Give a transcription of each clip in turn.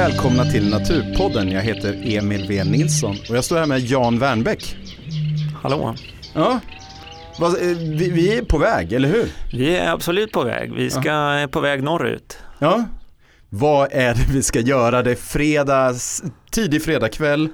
Välkomna till Naturpodden. Jag heter Emil V Nilsson och jag står här med Jan Wernbäck. Hallå. Ja, eh, vi, är på väg, eller hur? Vi är absolut på väg. Vi ska är på väg norrut. Ja. Vad är det vi ska göra? Det är fredags, tidig fredagkväll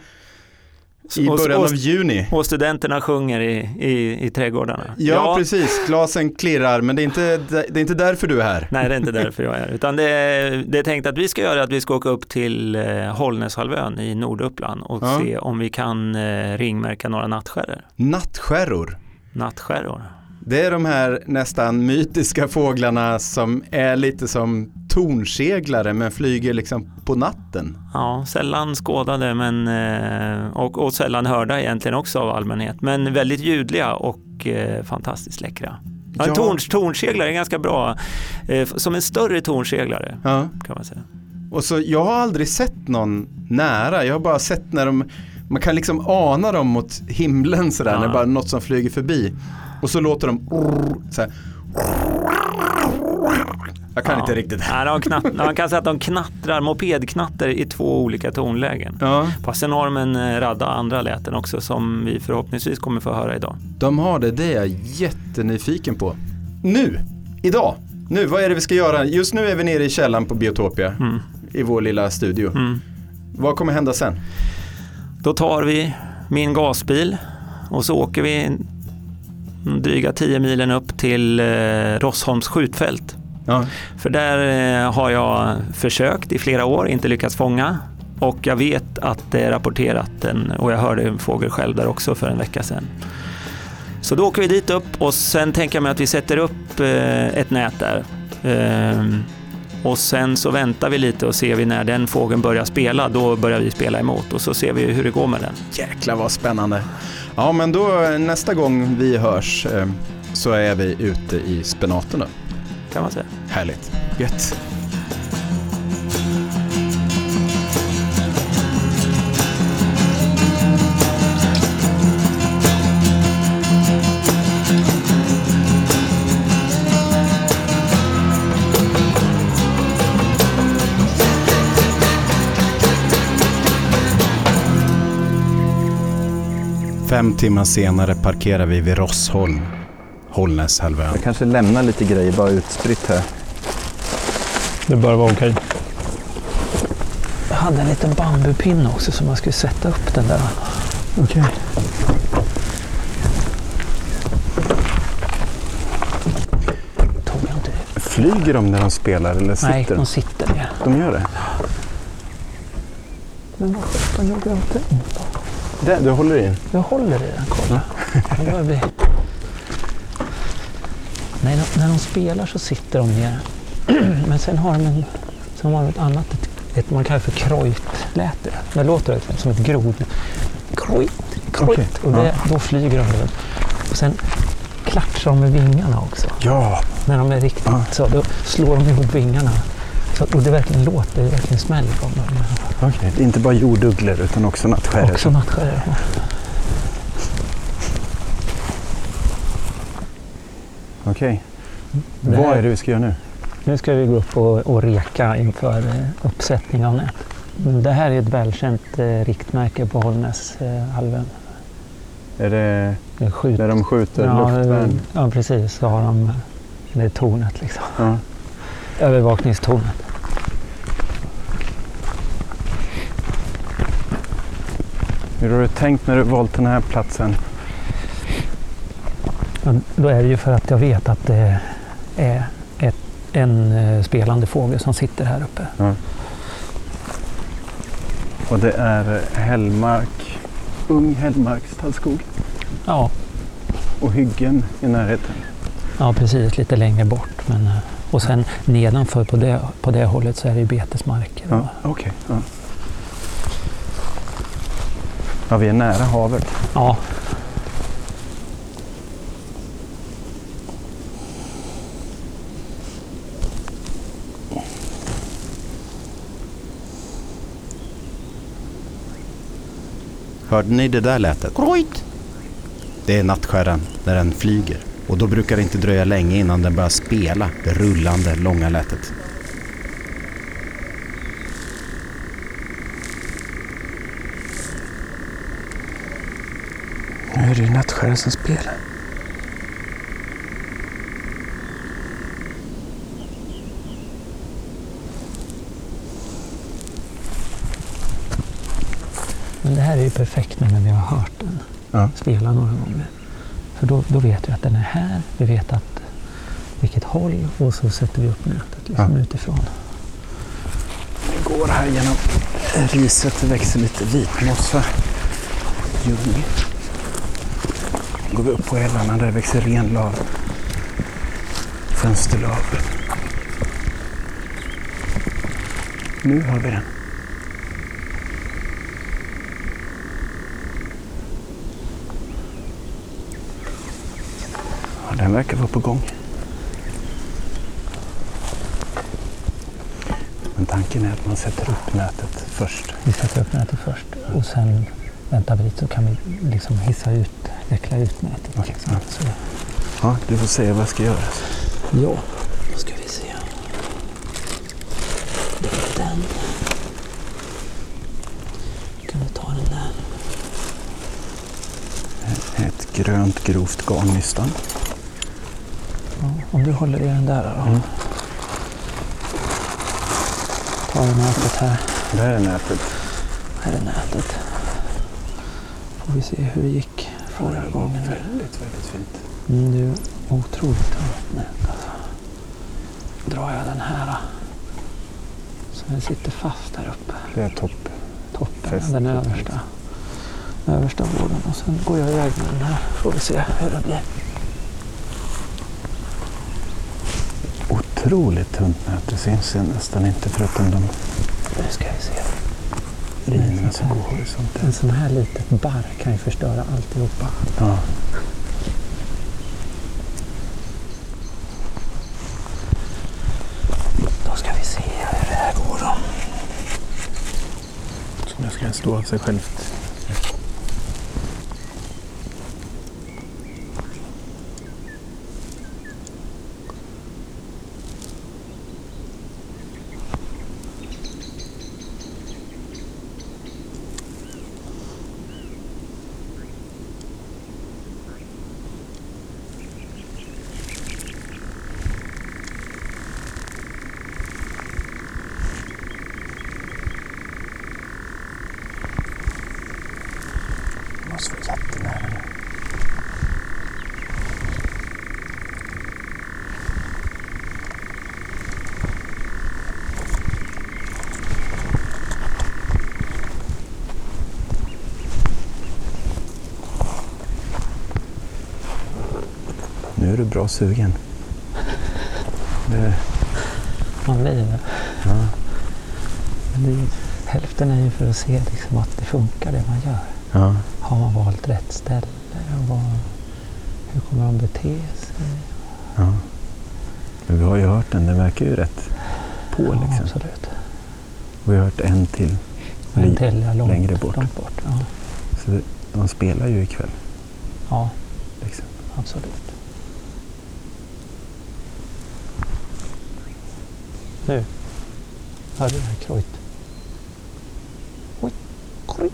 i början och, av juni. och studenterna sjunger i, i, i trädgårdarna. Ja, precis. Glasen klirrar, men det är, inte, det är inte därför du är här. Nej, det är inte därför jag är här. Utan det är, det är tänkt att vi ska göra att vi ska åka upp till eh, Hållnäshalvön i Norduppland och Ja. se om vi kan eh, ringmärka några nattskärror. Nattskärror. Nattskärror. Det är de här nästan mytiska fåglarna som är lite som tornseglare men flyger liksom på natten. Ja, sällan skådade men, eh, och, och sällan hörda egentligen också av allmänhet. Men väldigt ljudliga och eh, fantastiskt läckra. Ja, en Ja. torn, tornseglare är ganska bra, eh, som en större tornseglare Ja. kan man säga. Och så jag har aldrig sett någon nära. Jag har bara sett när de, man kan liksom ana dem mot himlen sådär, Ja. när bara något som flyger förbi. Och så låter de så här. Jag kan Ja. inte riktigt. Nej, de knatt, man kan säga att de knattrar, mopedknatter i två olika tonlägen. Ja, Fast sen har de en radda andra läten också som vi förhoppningsvis kommer få höra idag. de har det. Det är jag jättenyfiken på. Nu, idag, nu, vad är det vi ska göra? Just nu är vi nere i källaren på Biotopia Mm. i vår lilla studio. Mm. Vad kommer hända sen? Då tar vi min gasbil och så åker vi dryga 10 milen upp till eh, Rossholms skjutfält. Ja, För där eh, har jag försökt i flera år, inte lyckats fånga. Och jag vet att det är rapporterat en, och jag hörde en fågel själv där också för en vecka sedan. Så då åker vi dit upp och sen tänker jag mig att vi sätter upp eh, ett nät där. Ehm, och sen så väntar vi lite och ser vi när den fågeln börjar spela, då börjar vi spela emot och så ser vi hur det går med den. jäklar vad spännande. Ja, men då eh, nästa gång vi hörs eh, så är vi ute i spenaterna. Kan man säga. Härligt. Gött. Fem timmar senare parkerar vi vid Rossholm, Hållnäshalvön. Jag kanske lämnar lite grejer bara utspritt här. Det bör vara okej. Jag hade en liten bambupinne också som man skulle sätta upp den där. Okej. Tog jag inte det? Flyger de när de spelar eller sitter Nej, de? de sitter ner. De gör det? Men vad sjutton gjorde jag inte? Där, du håller i? Jag håller i den, kolla. Nej, de- när de spelar så sitter de ner. Men sen har de, en, sen har de ett annat, ett, ett man kallar för krojtläte. Det låter som ett grod. Krojt, krojt. Okej, Och det, då flyger de runt. Och sen klatschar de med vingarna också. Ja. När de är riktigt Ja. så, då slår de ihop vingarna. Så, och det verkligen låter, det verkligen smäller dem. Okej. Är inte bara jordugglor utan också nattskärror. Också nattskärror. Okej. Det Vad är det vi ska göra nu? Nu ska vi gå upp och, och reka inför eh, uppsättning av nät. Det här är ett välkänt eh, riktmärke på Hållnäshalvön. Är det skjut. där de skjuter ja, luftvärn? eh, ja, precis. Så har de det är tornet liksom. Ja. Övervakningstornet. Hur har du tänkt när du valt den här platsen? Ja, då är det ju för att jag vet att det är ett, en eh, spelande fågel som sitter här uppe. Och det är hällmark, ung hällmarkstallskog Ja, och hyggen i närheten. ja precis. Lite längre bort. Men, eh, och sen nedanför på det, på det hållet så är det ju betesmarker. Ja, okej. Ja. ja, vi är nära havet. ja, Hörde ni det där lätet? Kroit. Det är nattskärran när den flyger och då brukar det inte dröja länge innan den börjar spela det rullande långa lätet. Nu är det ju nattstjärnan som spelar. Här är ju perfekt nu när vi har hört den Ja. spela några gånger. För då, då vet vi att den är här, vi vet att vilket håll och så sätter vi upp nätet liksom Ja. utifrån. Vi går här genom riset. Det växer lite vitmossa. Ljung. går vi upp på älvarna där det växer renlav. Fönsterlav. Nu har vi den. Den verkar vara på gång. Men tanken är att man sätter upp nätet först. Vi sätter upp nätet först och sen väntar vi lite så kan vi liksom hissa ut, veckla ut nätet. Okej, liksom. ja. Ja, du får säga vad jag ska göra. ja, då ska vi se. Det är den. Kan du ta den där? Ett grönt grovt garnnystan. Ja, om du håller i den där då. Mm. Ta nätet här. Där är nätet. Här är nätet. Får vi se hur det gick förra gången. Väldigt, väldigt fint. Mm, det är otroligt tunt nät alltså. Drar jag den här då. Så den sitter fast här uppe. Det är topp. Toppen, Fäst. den översta. Översta vården. Och sen går jag iväg med den här. Får vi se hur det blir. Otroligt tunt nät. Det syns nästan inte förutom de Nu ska vi se. linorna som går horisontellt. En sån här litet barr kan ju förstöra alltihopa. Ja. Då ska vi se hur det här går då. Så nu ska stå av sig självt. Jag måste vara jättenära nu. Nu är du bra sugen. Det, Man blir det. ja. Men det hälften är ju för att se liksom att det funkar det man gör. Ja. Har man valt rätt ställe? Och vad, hur kommer de bete sig? ja. Men vi har ju hört den. Den verkar ju rätt på Ja, liksom. absolut. Och vi har hört en till. En till ja, långt, längre bort. Långt bort ja. Så det, de spelar ju ikväll. ja, Liksom. absolut. Nu. Hör du det här krojt? Oj, krojt.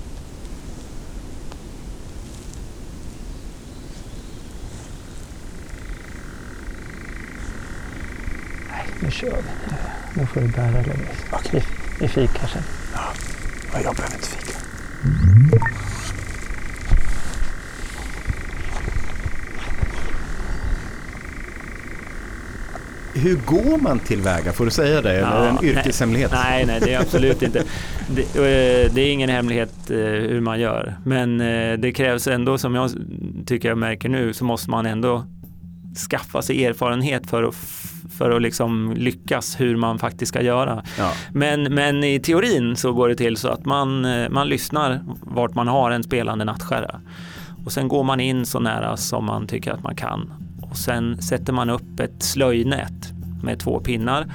Nej, nu kör vi. Nu, nu får du bära dig. Okej. Vi, vi fikar sen. Ja, jag behöver inte fika. Hur går man tillväga? Får du säga det? Eller är det en Ja, yrkeshemlighet? Nej, nej, det är absolut inte. Det, eh, det är ingen hemlighet eh, hur man gör. Men eh, det krävs ändå, som jag tycker jag märker nu, så måste man ändå skaffa sig erfarenhet för att, för att liksom lyckas hur man faktiskt ska göra. Ja. Men, men i teorin så går det till så att man, man lyssnar vart man har en spelande nattskärra. Och sen går man in så nära som man tycker att man kan. Och sen sätter man upp ett slöjnät med två pinnar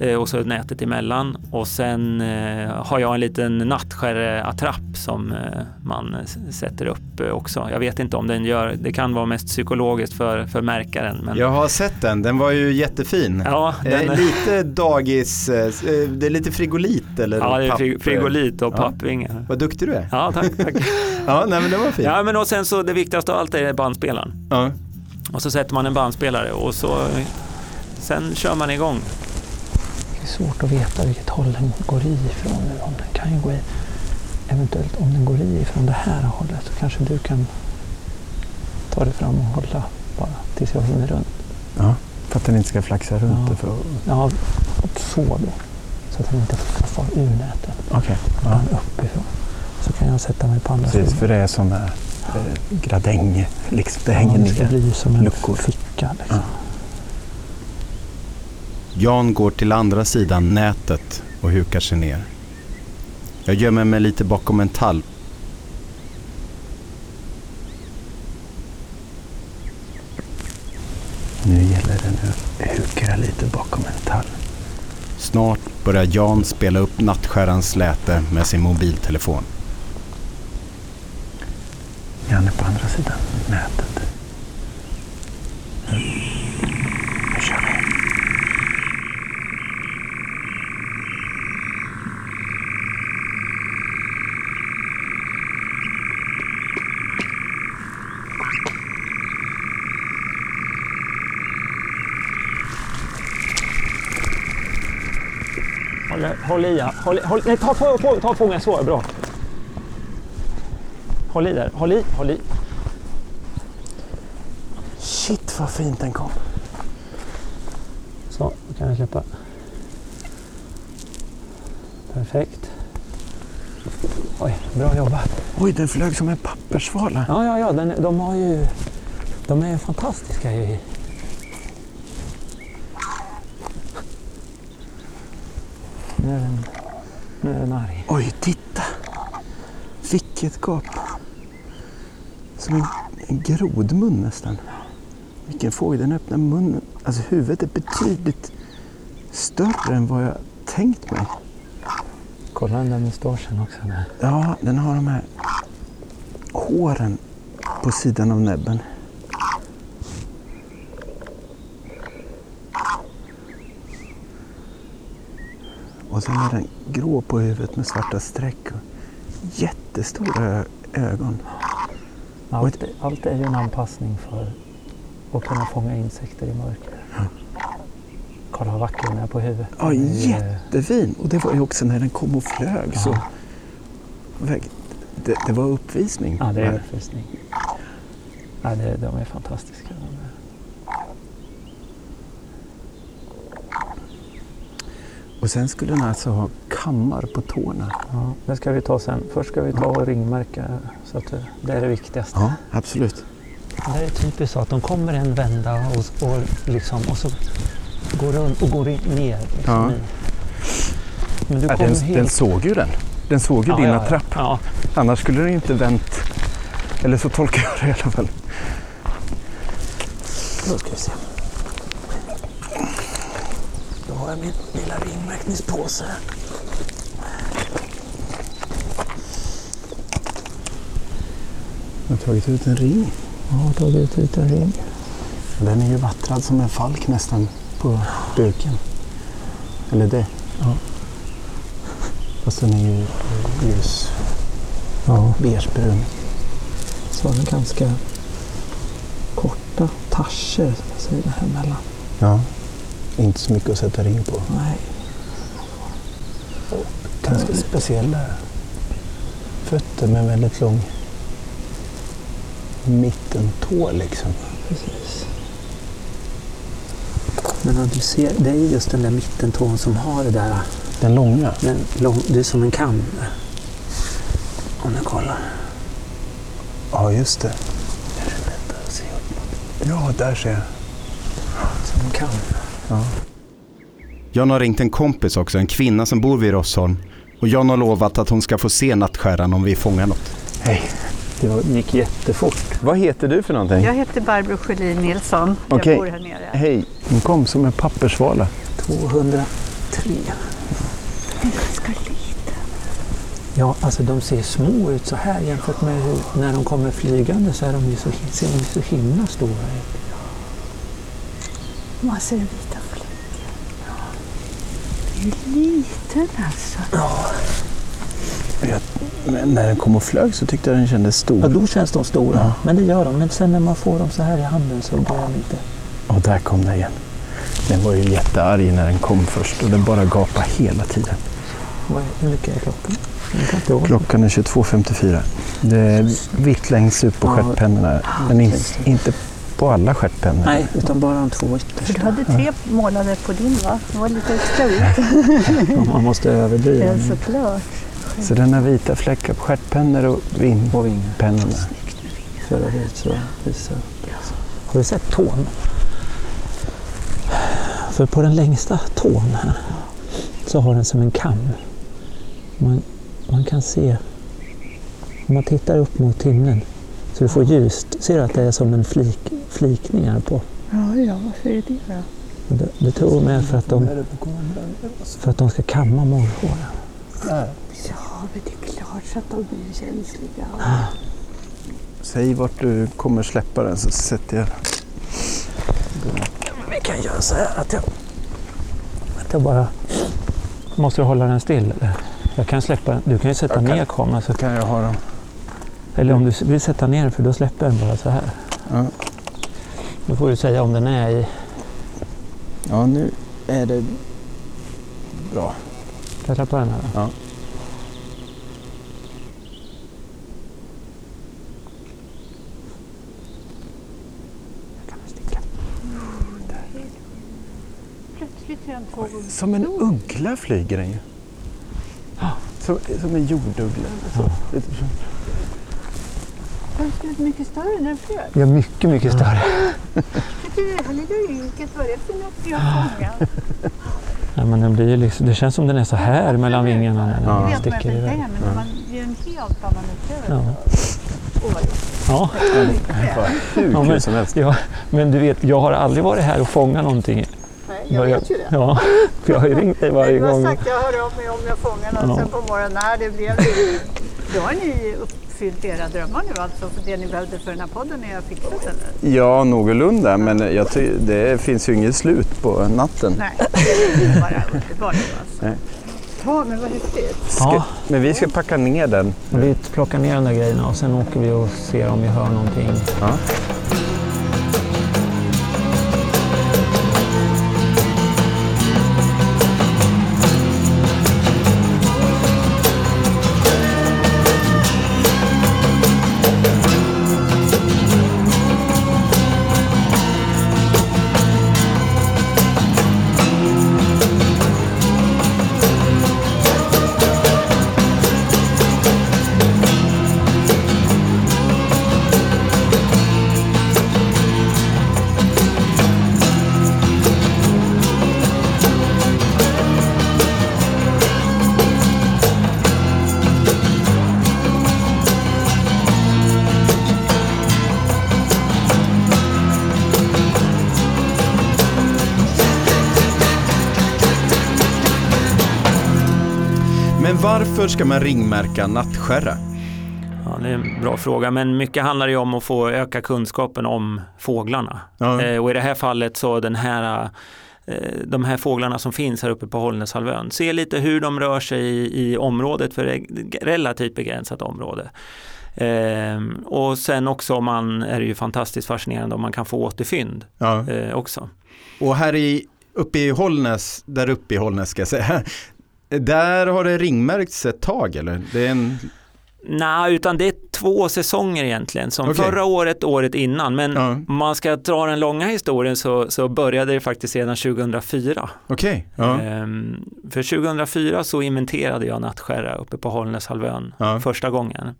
Eh, och så nätet emellan. Och sen eh, har jag en liten nattskärreattrapp som eh, man sätter upp också. Jag vet inte om den gör, det kan vara mest psykologiskt för, för märkaren. Men, Jag har sett den, den var ju jättefin. ja, den, lite dagis, det är lite frigolit eller ja, det är frigolit och Ja. pappvingar. Vad duktig du är. Ja, tack. tack. Ja, nej men det var fint. ja, men och sen så det viktigaste av allt är bandspelaren. Ja. Och så sätter man en bandspelare och så sen kör man igång. Det är svårt att veta vilket håll den går i ifrån nu. Om den kan ju gå i, eventuellt om den går i ifrån det här hållet så kanske du kan ta dig fram och hålla bara tills jag hinner runt. För att den inte ska flaxa runt Ja. det. För... Ja, så då. Så att den inte får fara ur nätet. Okej. Ja. Utan uppifrån. Så kan jag sätta mig på andra Precis, sidan. för det är sådana eh, gradäng, liksom. Det hänger ja, det ner. bli som en luckor. ficka. Liksom. Jan går till andra sidan nätet och hukar sig ner. Jag gömmer mig lite bakom en tall. Nu gäller det nu att hukra lite bakom en tall. Snart börjar Jan spela upp nattskärans läte med sin mobiltelefon. Janne på andra sidan nätet. Nu, nu kör vi. Håll, håll i, ja. håll, håll, nej, ta, ta, ta, fången så, bra. Håll i där, håll i, håll i. vad fint den kom. Så, då kan jag släppa. Perfekt. Oj, bra jobbat. Oj, den flög som en pappersvala. Ja, ja, ja, den, de har ju... De är ju fantastiska ju. Nu är den, nu är den arg. Oj, titta! Vilket gap! Som en, en grodmun nästan. Vilken fågel, den öppnar munnen. Alltså huvudet är betydligt större än vad jag tänkt mig. Kolla den där mustaschen också. Där. Ja, den har de här håren på sidan av näbben. Och sen är den grå på huvudet med svarta streck och jättestora ögon. Allt, allt är ju en anpassning för att kunna fånga insekter i mörker. Kolla vad vacker den är på huvudet. Ja, ju- jättefin! Och det var ju också när den kom och flög så... väg- Det, det var uppvisning. Ja, det är uppvisning. Ja, det, de är fantastiska. Och sen skulle den alltså ha kammar på tårna. Ja, det ska vi ta sen. Först ska vi ta och ringmärka. Så att det, det är det viktigaste. Ja, absolut. Det är typiskt så att de kommer en vända och, och, liksom, och så går runt och går ner. Liksom Ja. Men du Ja, den, helt... den såg ju den. Den såg ju Ja, din ja. Ja, Annars skulle den inte vänt. Eller så tolkar jag det i alla fall. Då ska vi se. Då har jag min lilla ringmärkningspåse. Jag har tagit ut en ring. Jag har tagit ut en ring. Den är ju vattrad som en falk nästan på buken. Eller det. Ja. Fast den är ju ljus Ja, beigebrun. så har den ganska korta tascher säger här mellan. Ja. Inte så mycket att sätta ring på. Nej. Ganska speciella fötter med väldigt lång mittentå liksom. Precis. Men om du ser, det är just den där mittentån som har det där. Den långa. Den lång, det är som en kam. Om du kollar. Ja, just det. Där är det lättare att se upp mot. Ja, där ser jag. Som en kam. Jan har ringt en kompis också, en kvinna som bor vid Rossholm. Och Jan har lovat att hon ska få se nattstjärnan om vi fångar något. Hej. Det var, gick jättefort. Vad heter du för någonting? Jag heter Barbro Sjölin Nilsson. Okej. Jag bor här nere. Hej. Hon kom som en pappersvala. 210 tre. Ganska lite. Ja, alltså de ser små ut så här jämfört med hur, när de kommer flygande så, är de ju så, ser de ju så himla stora ut. Man ser den vita fläcken. Det är liten alltså. Jag, men när den kom och flög så tyckte jag den kändes Ja, stor. då känns de stora. Ja. Men det gör de. Men sen när man får dem så här i handen så blir de lite... Och där kom den igen. Den var ju jättearg när den kom först och den bara gapade hela tiden. Vad är, hur mycket är klockan? Inte. Klockan är 22.54. Det är vitt längst ut på Ja. stjärtpennorna. Men in, inte på alla stjärtpennor. Nej, utan bara de två För yttersta. du hade tre månader på din va? Det var lite extra vit. Ja, Man måste överdriva. Ja, såklart. Så den har vita fläckar på stjärtpennor och vingpennorna. Har du sett tån? För på den längsta tån här så har den som en kam. Man, man kan se, om man tittar upp mot himlen så du får ljust, ser du att det är som en flik, flikning här på? Ja, ja, varför är det då? Det, det tror de är för att de, för att de ska kamma morrhåren. Ja, men det är klart så att de blir känsliga. Säg vart du kommer släppa den så sätter jag Vi kan göra så här att jag, att jag bara... Måste du hålla den still eller? Jag kan släppa den. Du kan ju sätta kan. ner kameran. Så, kan jag ha dem. eller om du vill sätta ner den för då släpper den bara så här. Ja. Då får du säga om den är i... Ja, nu är det bra. Ska jag släppa den här? då? Ja. Plötsligt är den två gånger Som en uggla flyger den ju. Som, som en jorduggla. Så. Den är mycket större än den flög. Ja, mycket, mycket större. Det här lilla ynket, vad är det för något har fångat? Ja, men den blir liksom, det känns som den är så här mellan vingarna när den Ja. Jag sticker iväg. men man, det är en helt annan upplevelse. Ja. Roligt. Ja. Ja, kul men- ja, men du vet, jag har aldrig varit här och fångat någonting. Jag vet ju det. Ja, för jag har ju ringt dig varje Men du har gång. sagt jag hör av mig om jag fångar någon Ja. sen på morgonen. Nej, det blev det. Då har ni uppfyllt era drömmar nu alltså, för det ni behövde för den här podden är fixat eller? Ja, någorlunda. Men jag ty- det finns ju inget slut på natten. Nej, det är bara underbart alltså. Ja, men vad häftigt. Ja. Men vi ska packa ner den. Vi plockar ner de där grejerna och sen åker vi och ser om vi hör någonting. Ja. Varför ska man ringmärka nattskärra? Ja, det är en bra fråga, men mycket handlar ju om att få öka kunskapen om fåglarna. Ja. Eh, och i det här fallet så den här eh, de här fåglarna som finns här uppe på Hållnäshalvön. Se lite hur de rör sig i, i området, för det är relativt begränsat område. Ehm, och sen också om man är det ju fantastiskt fascinerande om man kan få återfynd Ja. eh, också. Och här i, uppe i Hållnäs, där uppe i Hållnäs ska jag säga, där har det ringmärkts ett tag eller? Det är en, Nej, utan det är två säsonger egentligen, som Okej. förra året, året innan. Men Ja. om man ska dra den långa historien så, så började det faktiskt redan 2004. okej, ja. Ehm, för 2004 så inventerade jag nattskärra uppe på Hållnäshalvön Ja. första gången.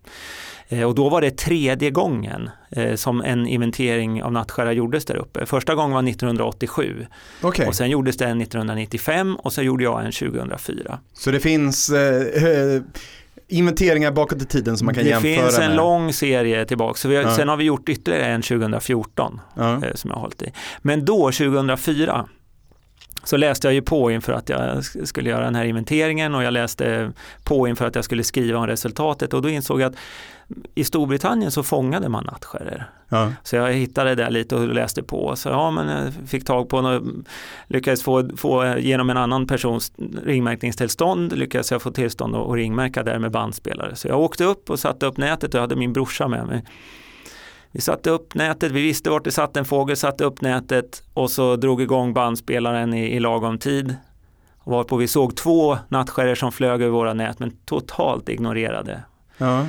Eh, och då var det tredje gången eh, som en inventering av nattskärra gjordes där uppe. Första gången var 1987 Okej, och sen gjordes det en 1995 och sen gjorde jag en 2004. så det finns eh, inventeringar bakåt i tiden som man kan det jämföra finns en med? lång serie tillbaka, så har, Ja. sen har vi gjort ytterligare en 2014 Ja. eh, som jag har hållit i. Men då, 2004, så läste jag ju på inför att jag sk- skulle göra den här inventeringen och jag läste på inför att jag skulle skriva om resultatet och då insåg jag att i Storbritannien så fångade man nattskärror. Ja. Så jag hittade det lite och läste på. Så ja, men jag fick tag på och lyckades få, få genom en annan persons ringmärkningstillstånd lyckades jag få tillstånd att att ringmärka där med bandspelare. Så jag åkte upp och satte upp nätet och jag hade min brorsa med mig. Vi satte upp nätet, vi visste vart det satt en fågel, satte upp nätet och så drog igång bandspelaren i, i lagom tid. Varpå vi såg två nattskärror som flög över våra nät men totalt ignorerade. Ja.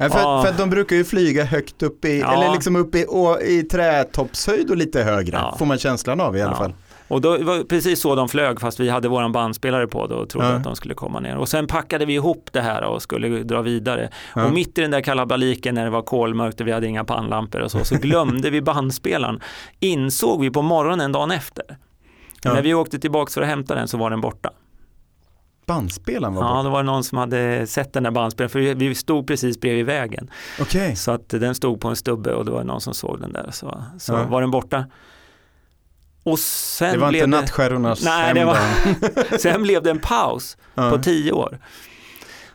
Ja, för, Ja. för att de brukar ju flyga högt upp i, Ja. eller liksom upp i, å, i trätoppshöjd och lite högre, Ja. får man känslan av i alla fall. Och då var precis så de flög fast vi hade våran bandspelare på då och trodde Ja. att de skulle komma ner. Och sen packade vi ihop det här och skulle dra vidare. Ja. Och mitt i den där kalabaliken när det var kolmörkt och vi hade inga pannlampor och så, så glömde vi bandspelaren. Insåg vi på morgonen dagen efter. Ja. När vi åkte tillbaka för att hämta den så var den borta. Bandspelaren var Ja, borta. var det någon som hade sett den där bandspelaren, för vi- stod precis bredvid vägen. Okej. Så att den stod på en stubbe och det var någon som såg den där. Så, så Ja. var den borta. Och sen Det var blev inte det... nattskärrornas Nej, det var-. Sen blev det en paus Ja. på tio år.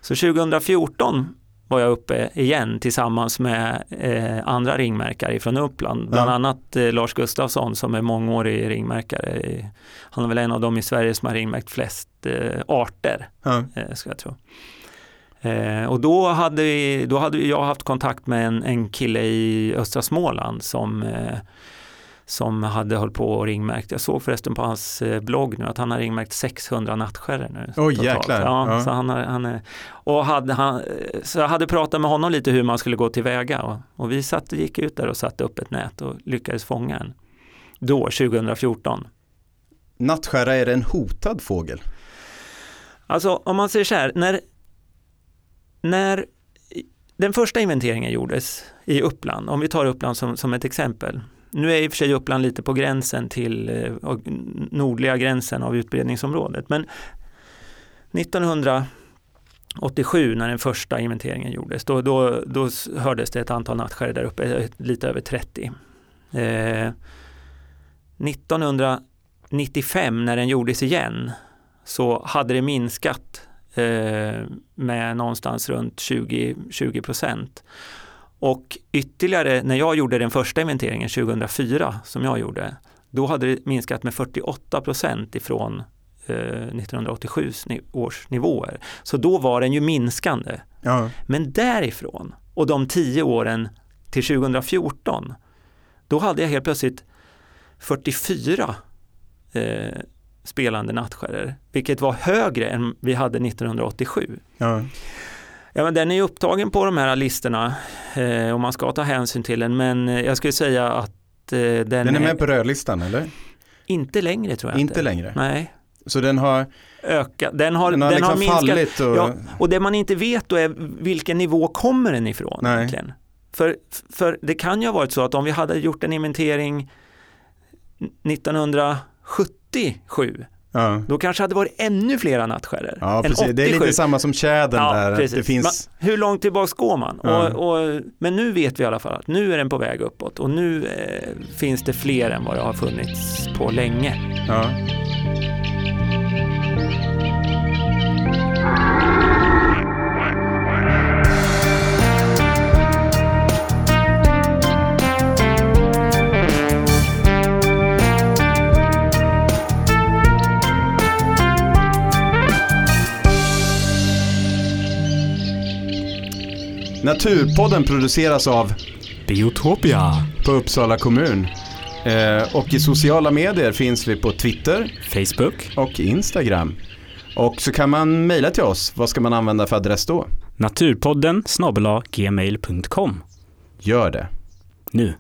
Så 2014 var jag uppe igen tillsammans med eh, andra ringmärkare från Uppland. Bland Ja. annat eh, Lars Gustafsson som är mångårig ringmärkare. i- Han är väl en av dem i Sverige som har ringmärkt flest eh, arter, Ja. eh, ska jag tro. Eh, och då hade, vi, då hade jag haft kontakt med en, en kille i östra Småland som eh, som hade hållit på och ringmärkt. Jag såg förresten på hans eh, blogg nu att han har ringmärkt 600 nattskärror nu. Oj, totalt. jäklar. Ja, Ja. Så, han, har- han och hade, han, eh, så jag hade pratat med honom lite hur man skulle gå tillväga och, och vi satt, gick ut där och satte upp ett nät och lyckades fånga en. Då, 2014. Nattskärra är en hotad fågel. Alltså om man säger så här, när, när den första inventeringen gjordes i Uppland, om vi tar Uppland som, som ett exempel. Nu är i och för sig Uppland lite på gränsen till eh, nordliga gränsen av utbredningsområdet, men 1987 när den första inventeringen gjordes, då, då, då hördes det ett antal nattskär där uppe, eh, lite över 30. Eh, 1995 när den gjordes igen så hade det minskat eh, med någonstans runt 20, 20 procent. Och ytterligare, när jag gjorde den första inventeringen 2004 som jag gjorde, då hade det minskat med 48 procent ifrån eh, 1987 års nivåer. Så då var den ju minskande. Ja. Men därifrån och de tio åren till 2014, då hade jag helt plötsligt 44 eh, spelande nattskärror, vilket var högre än vi hade 1987. Ja. Ja, men den är upptagen på de här listorna eh, och man ska ta hänsyn till den, men eh, jag skulle säga att eh, den, Den är med på rödlistan eller? inte längre tror jag Inte längre. Nej, Så den har, öka. Den har, den har liksom minskat. fallit och... Ja, och det man inte vet då är vilken nivå kommer den ifrån Nej. egentligen. För, för det kan ju ha varit så att om vi hade gjort en inventering 1977 Ja. då kanske hade varit ännu flera nattskärror. Ja, precis. Det är 87. lite samma som tjädern Ja, där. precis. Det finns... Man, hur långt tillbaks går man? Ja. Och, och, men nu vet vi i alla fall att nu är den på väg uppåt och nu eh, finns det fler än vad det har funnits på länge. Ja. Naturpodden produceras av Biotopia. på Uppsala kommun. Eh, och i sociala medier finns vi på Twitter Facebook. och Instagram. Och så kan man mejla till oss. Vad ska man använda för adress då? Naturpodden snabel gmail.com. Gör det. Nu.